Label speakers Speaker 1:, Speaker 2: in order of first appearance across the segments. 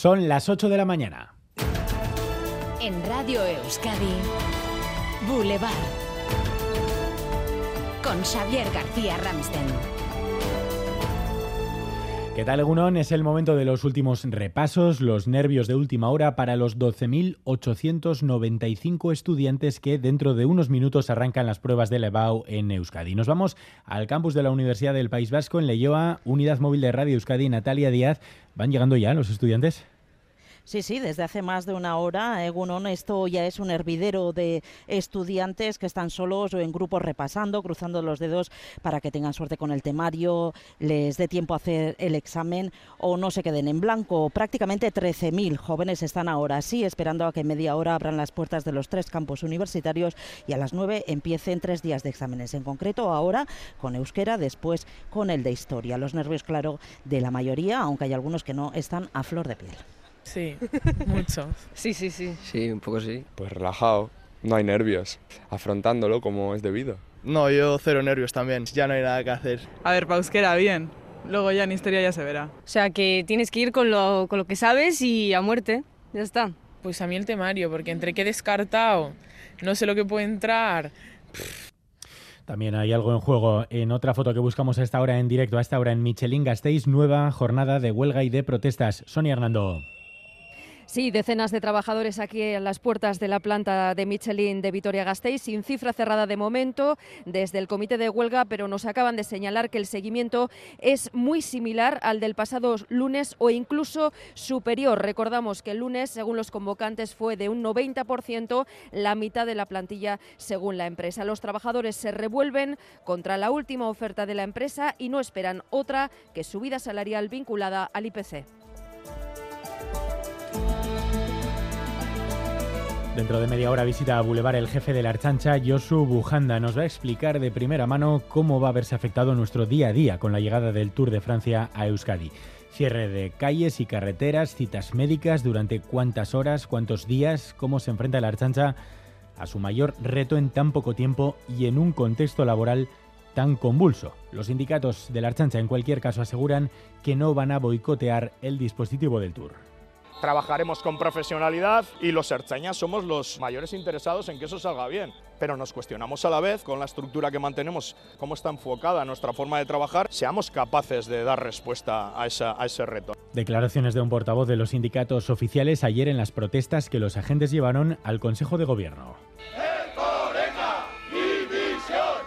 Speaker 1: Son las 8 de la mañana.
Speaker 2: En Radio Euskadi, Boulevard. Con Xavier García Ramsten.
Speaker 1: ¿Qué tal, Egunon? Es el momento de los últimos repasos, los nervios de última hora para los 12.895 estudiantes que dentro de unos minutos arrancan las pruebas de Levao en Euskadi. Nos vamos al campus de la Universidad del País Vasco en Leyoa, Unidad Móvil de Radio Euskadi, Natalia Díaz. ¿Van llegando ya los estudiantes?
Speaker 3: Sí, sí, desde hace más de una hora, Egunon, esto ya es un hervidero de estudiantes que están solos o en grupos repasando, cruzando los dedos para que tengan suerte con el temario, les dé tiempo a hacer el examen o no se queden en blanco. Prácticamente 13.000 jóvenes están ahora sí esperando a que media hora abran las puertas de los tres campos universitarios y a las 9 empiecen tres días de exámenes. En concreto, ahora con euskera, después con el de historia. Los nervios, claro, de la mayoría, aunque hay algunos que no están a flor de piel.
Speaker 4: Sí, mucho.
Speaker 5: Sí, sí, sí.
Speaker 6: Sí, un poco sí.
Speaker 7: Pues relajado, no hay nervios, afrontándolo como es debido.
Speaker 8: No, yo cero nervios también, ya no hay nada que hacer.
Speaker 4: A ver, Pausquera, bien. Luego ya en historia ya se verá.
Speaker 5: O sea, que tienes que ir con lo, con lo que sabes y a muerte. Ya está.
Speaker 4: Pues a mí el temario, porque entre que he descartado, no sé lo que puede entrar.
Speaker 1: También hay algo en juego en otra foto que buscamos a esta hora en directo, a esta hora en Michelin Gasteiz, nueva jornada de huelga y de protestas. Sonia Hernando.
Speaker 9: Sí, decenas de trabajadores aquí en las puertas de la planta de Michelin de Vitoria-Gasteiz, sin cifra cerrada de momento desde el comité de huelga, pero nos acaban de señalar que el seguimiento es muy similar al del pasado lunes o incluso superior. Recordamos que el lunes, según los convocantes, fue de un 90%, la mitad de la plantilla según la empresa. Los trabajadores se revuelven contra la última oferta de la empresa y no esperan otra que subida salarial vinculada al IPC.
Speaker 1: Dentro de media hora visita a Boulevard el jefe de la Archancha, Josu Bujanda. Nos va a explicar de primera mano cómo va a verse afectado nuestro día a día con la llegada del Tour de Francia a Euskadi. Cierre de calles y carreteras, citas médicas, durante cuántas horas, cuántos días, cómo se enfrenta la Archancha a su mayor reto en tan poco tiempo y en un contexto laboral tan convulso. Los sindicatos de la Archancha en cualquier caso aseguran que no van a boicotear el dispositivo del Tour.
Speaker 10: Trabajaremos con profesionalidad y los erchañas somos los mayores interesados en que eso salga bien. Pero nos cuestionamos a la vez con la estructura que mantenemos, cómo está enfocada nuestra forma de trabajar, seamos capaces de dar respuesta a, esa, a ese reto.
Speaker 1: Declaraciones de un portavoz de los sindicatos oficiales ayer en las protestas que los agentes llevaron al Consejo de Gobierno.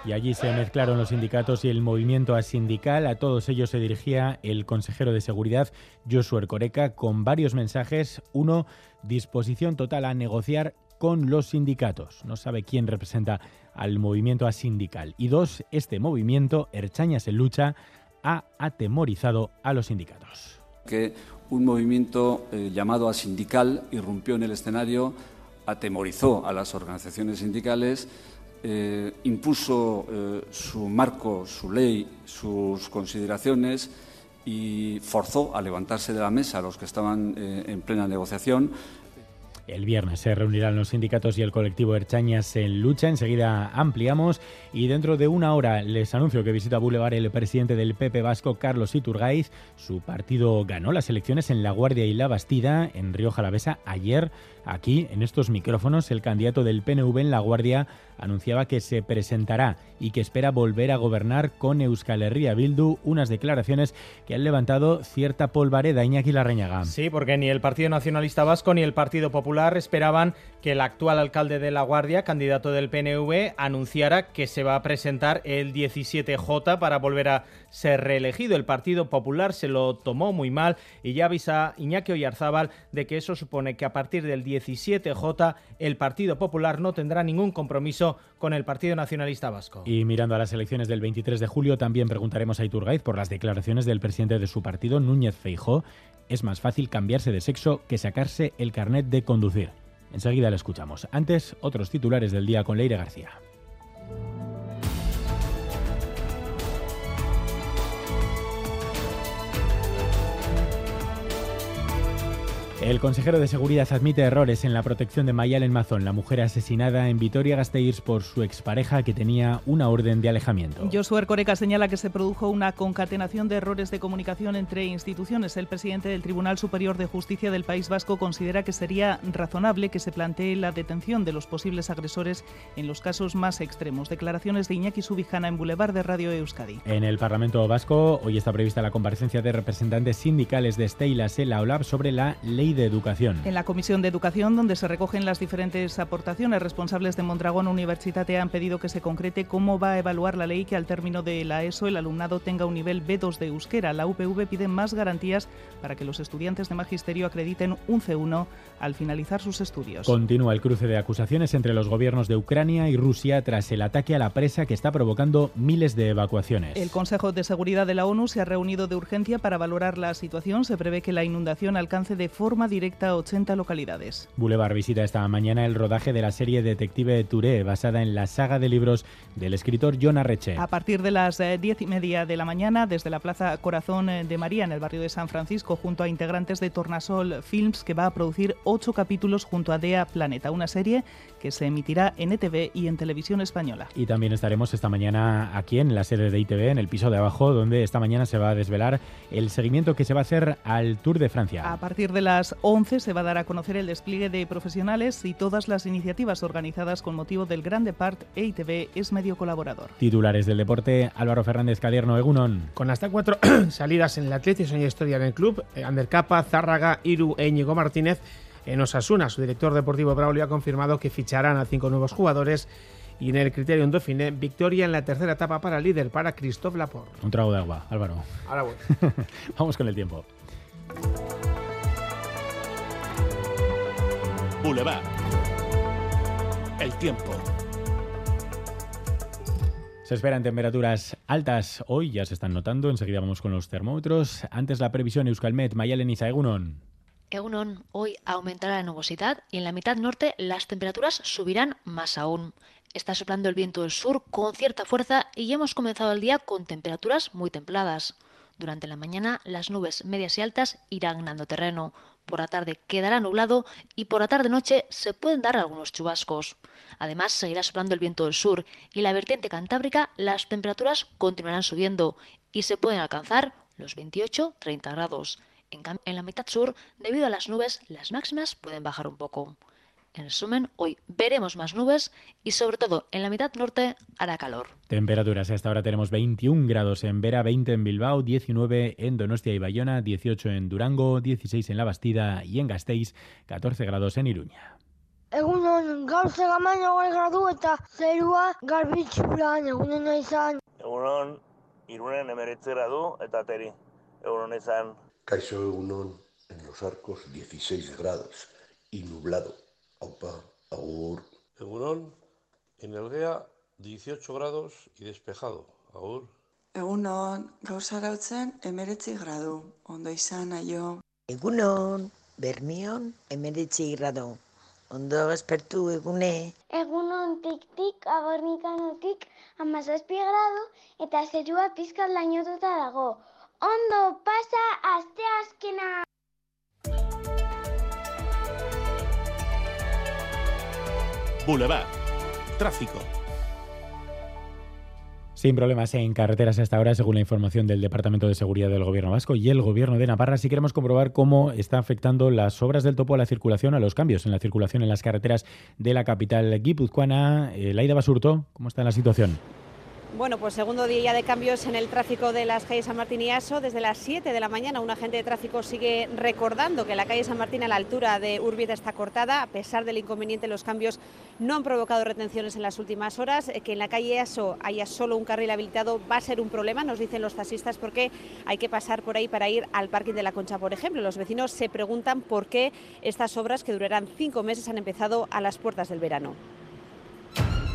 Speaker 1: Y allí se mezclaron los sindicatos y el movimiento asindical. A todos ellos se dirigía el consejero de Seguridad, Josué Ercoreca, con varios mensajes. Uno, disposición total a negociar con los sindicatos. No sabe quién representa al movimiento asindical. Y dos, este movimiento, Erchañas en lucha, ha atemorizado a los sindicatos.
Speaker 11: Que un movimiento eh, llamado asindical irrumpió en el escenario, atemorizó a las organizaciones sindicales eh, impuso eh, su marco, su ley, sus consideraciones y forzó a levantarse de la mesa a los que estaban eh, en plena negociación.
Speaker 1: El viernes se reunirán los sindicatos y el colectivo Erchañas en lucha. Enseguida ampliamos y dentro de una hora les anuncio que visita Boulevard el presidente del PP Vasco, Carlos Iturgaiz. Su partido ganó las elecciones en La Guardia y La Bastida, en Río Jalavesa, ayer. Aquí, en estos micrófonos, el candidato del PNV en La Guardia anunciaba que se presentará y que espera volver a gobernar con Euskal Herria Bildu, unas declaraciones que han levantado cierta polvareda Iñaki Larreñaga.
Speaker 12: Sí, porque ni el Partido Nacionalista Vasco ni el Partido Popular esperaban que el actual alcalde de La Guardia, candidato del PNV, anunciara que se va a presentar el 17J para volver a ser reelegido. El Partido Popular se lo tomó muy mal y ya avisa Iñaki Oyarzábal de que eso supone que a partir del 17J el Partido Popular no tendrá ningún compromiso con el Partido Nacionalista Vasco.
Speaker 1: Y mirando a las elecciones del 23 de julio, también preguntaremos a Iturgaiz por las declaraciones del presidente de su partido, Núñez Feijó. Es más fácil cambiarse de sexo que sacarse el carnet de conducir. Enseguida le escuchamos. Antes, otros titulares del día con Leire García. El consejero de Seguridad admite errores en la protección de Mayalen Mazón, la mujer asesinada en Vitoria-Gasteiz por su expareja que tenía una orden de alejamiento.
Speaker 6: Josué Ercoreca señala que se produjo una concatenación de errores de comunicación entre instituciones. El presidente del Tribunal Superior de Justicia del País Vasco considera que sería razonable que se plantee la detención de los posibles agresores en los casos más extremos. Declaraciones de Iñaki Subijana en Boulevard de Radio Euskadi.
Speaker 1: En el Parlamento Vasco hoy está prevista la comparecencia de representantes sindicales de Sela OLAB sobre la ley de Educación.
Speaker 6: En la Comisión de Educación, donde se recogen las diferentes aportaciones, responsables de Mondragón Universitate han pedido que se concrete cómo va a evaluar la ley que al término de la ESO el alumnado tenga un nivel B2 de euskera. La UPV pide más garantías para que los estudiantes de magisterio acrediten un C1 al finalizar sus estudios.
Speaker 1: Continúa el cruce de acusaciones entre los gobiernos de Ucrania y Rusia tras el ataque a la presa que está provocando miles de evacuaciones.
Speaker 6: El Consejo de Seguridad de la ONU se ha reunido de urgencia para valorar la situación. Se prevé que la inundación alcance de forma directa a 80 localidades.
Speaker 1: Boulevard visita esta mañana el rodaje de la serie Detective Touré, basada en la saga de libros del escritor John Arreche.
Speaker 6: A partir de las eh, diez y media de la mañana, desde la Plaza Corazón eh, de María, en el barrio de San Francisco, junto a integrantes de Tornasol Films, que va a producir ocho capítulos junto a Dea Planeta, una serie que se emitirá en ETV y en Televisión Española.
Speaker 1: Y también estaremos esta mañana aquí en la sede de ITV, en el piso de abajo, donde esta mañana se va a desvelar el seguimiento que se va a hacer al Tour de Francia.
Speaker 6: A partir de las 11 se va a dar a conocer el despliegue de profesionales y todas las iniciativas organizadas con motivo del Gran Depart e ITV es medio colaborador.
Speaker 1: Titulares del deporte, Álvaro Fernández Cadierno, Egunon.
Speaker 13: Con hasta cuatro salidas en el Atlético Soña Historia en el club, eh, Ander Capa, Zárraga, Iru e Íñigo Martínez en Osasuna. Su director deportivo Braulio ha confirmado que ficharán a cinco nuevos jugadores y en el criterio Dauphiné, victoria en la tercera etapa para el líder, para Christophe Laporte.
Speaker 1: Un trago de agua, Álvaro.
Speaker 13: Ahora voy.
Speaker 1: Vamos con el tiempo.
Speaker 14: Boulevard. El tiempo.
Speaker 1: Se esperan temperaturas altas hoy, ya se están notando. Enseguida vamos con los termómetros. Antes la previsión Euskalmet, Mayalen y Egunon.
Speaker 15: Egunon, hoy aumentará la nubosidad y en la mitad norte las temperaturas subirán más aún. Está soplando el viento del sur con cierta fuerza y ya hemos comenzado el día con temperaturas muy templadas. Durante la mañana las nubes medias y altas irán ganando terreno. Por la tarde quedará nublado y por la tarde-noche se pueden dar algunos chubascos. Además, seguirá soplando el viento del sur y la vertiente cantábrica las temperaturas continuarán subiendo y se pueden alcanzar los 28-30 grados. En, en la mitad sur, debido a las nubes, las máximas pueden bajar un poco. En resumen, hoy veremos más nubes y sobre todo en la mitad norte hará calor.
Speaker 1: Temperaturas, hasta ahora tenemos 21 grados en Vera, 20 en Bilbao, 19 en Donostia y Bayona, 18 en Durango, 16 en La Bastida y en Gasteiz, 14 grados en Iruña.
Speaker 16: Egunon, gaur zegamaino gai gradu eta zerua garbitxuran egunen izan.
Speaker 17: Egunon, irunen emeretze gradu eta teri. Egunon izan.
Speaker 18: Caixo Egunon, en los arcos 16 grados y nublado. Opa, agur.
Speaker 19: Egunon, en Elgea 18 grados y despejado. Agur.
Speaker 20: Egunon, gaur zarautzen emeretzi gradu. Ondo izan, aio.
Speaker 21: Egunon, Bermion emeretzi gradu. Ondo espertu egune.
Speaker 22: Egunon tik-tik abornikanotik amazazpi gradu eta zerua pizkat lainotuta dago. Ondo pasa aste azkena!
Speaker 14: Boulevard. Tráfico.
Speaker 1: Sin problemas en carreteras hasta ahora, según la información del Departamento de Seguridad del Gobierno Vasco y el Gobierno de Navarra, si queremos comprobar cómo está afectando las obras del topo a la circulación, a los cambios en la circulación en las carreteras de la capital guipuzcoana. Laida Basurto, ¿cómo está la situación?
Speaker 23: Bueno, pues segundo día de cambios en el tráfico de las calles San Martín y Aso. Desde las 7 de la mañana un agente de tráfico sigue recordando que la calle San Martín a la altura de Urbieta está cortada. A pesar del inconveniente, los cambios no han provocado retenciones en las últimas horas. Que en la calle Aso haya solo un carril habilitado va a ser un problema, nos dicen los taxistas, porque hay que pasar por ahí para ir al parking de la Concha, por ejemplo. Los vecinos se preguntan por qué estas obras, que durarán cinco meses, han empezado a las puertas del verano.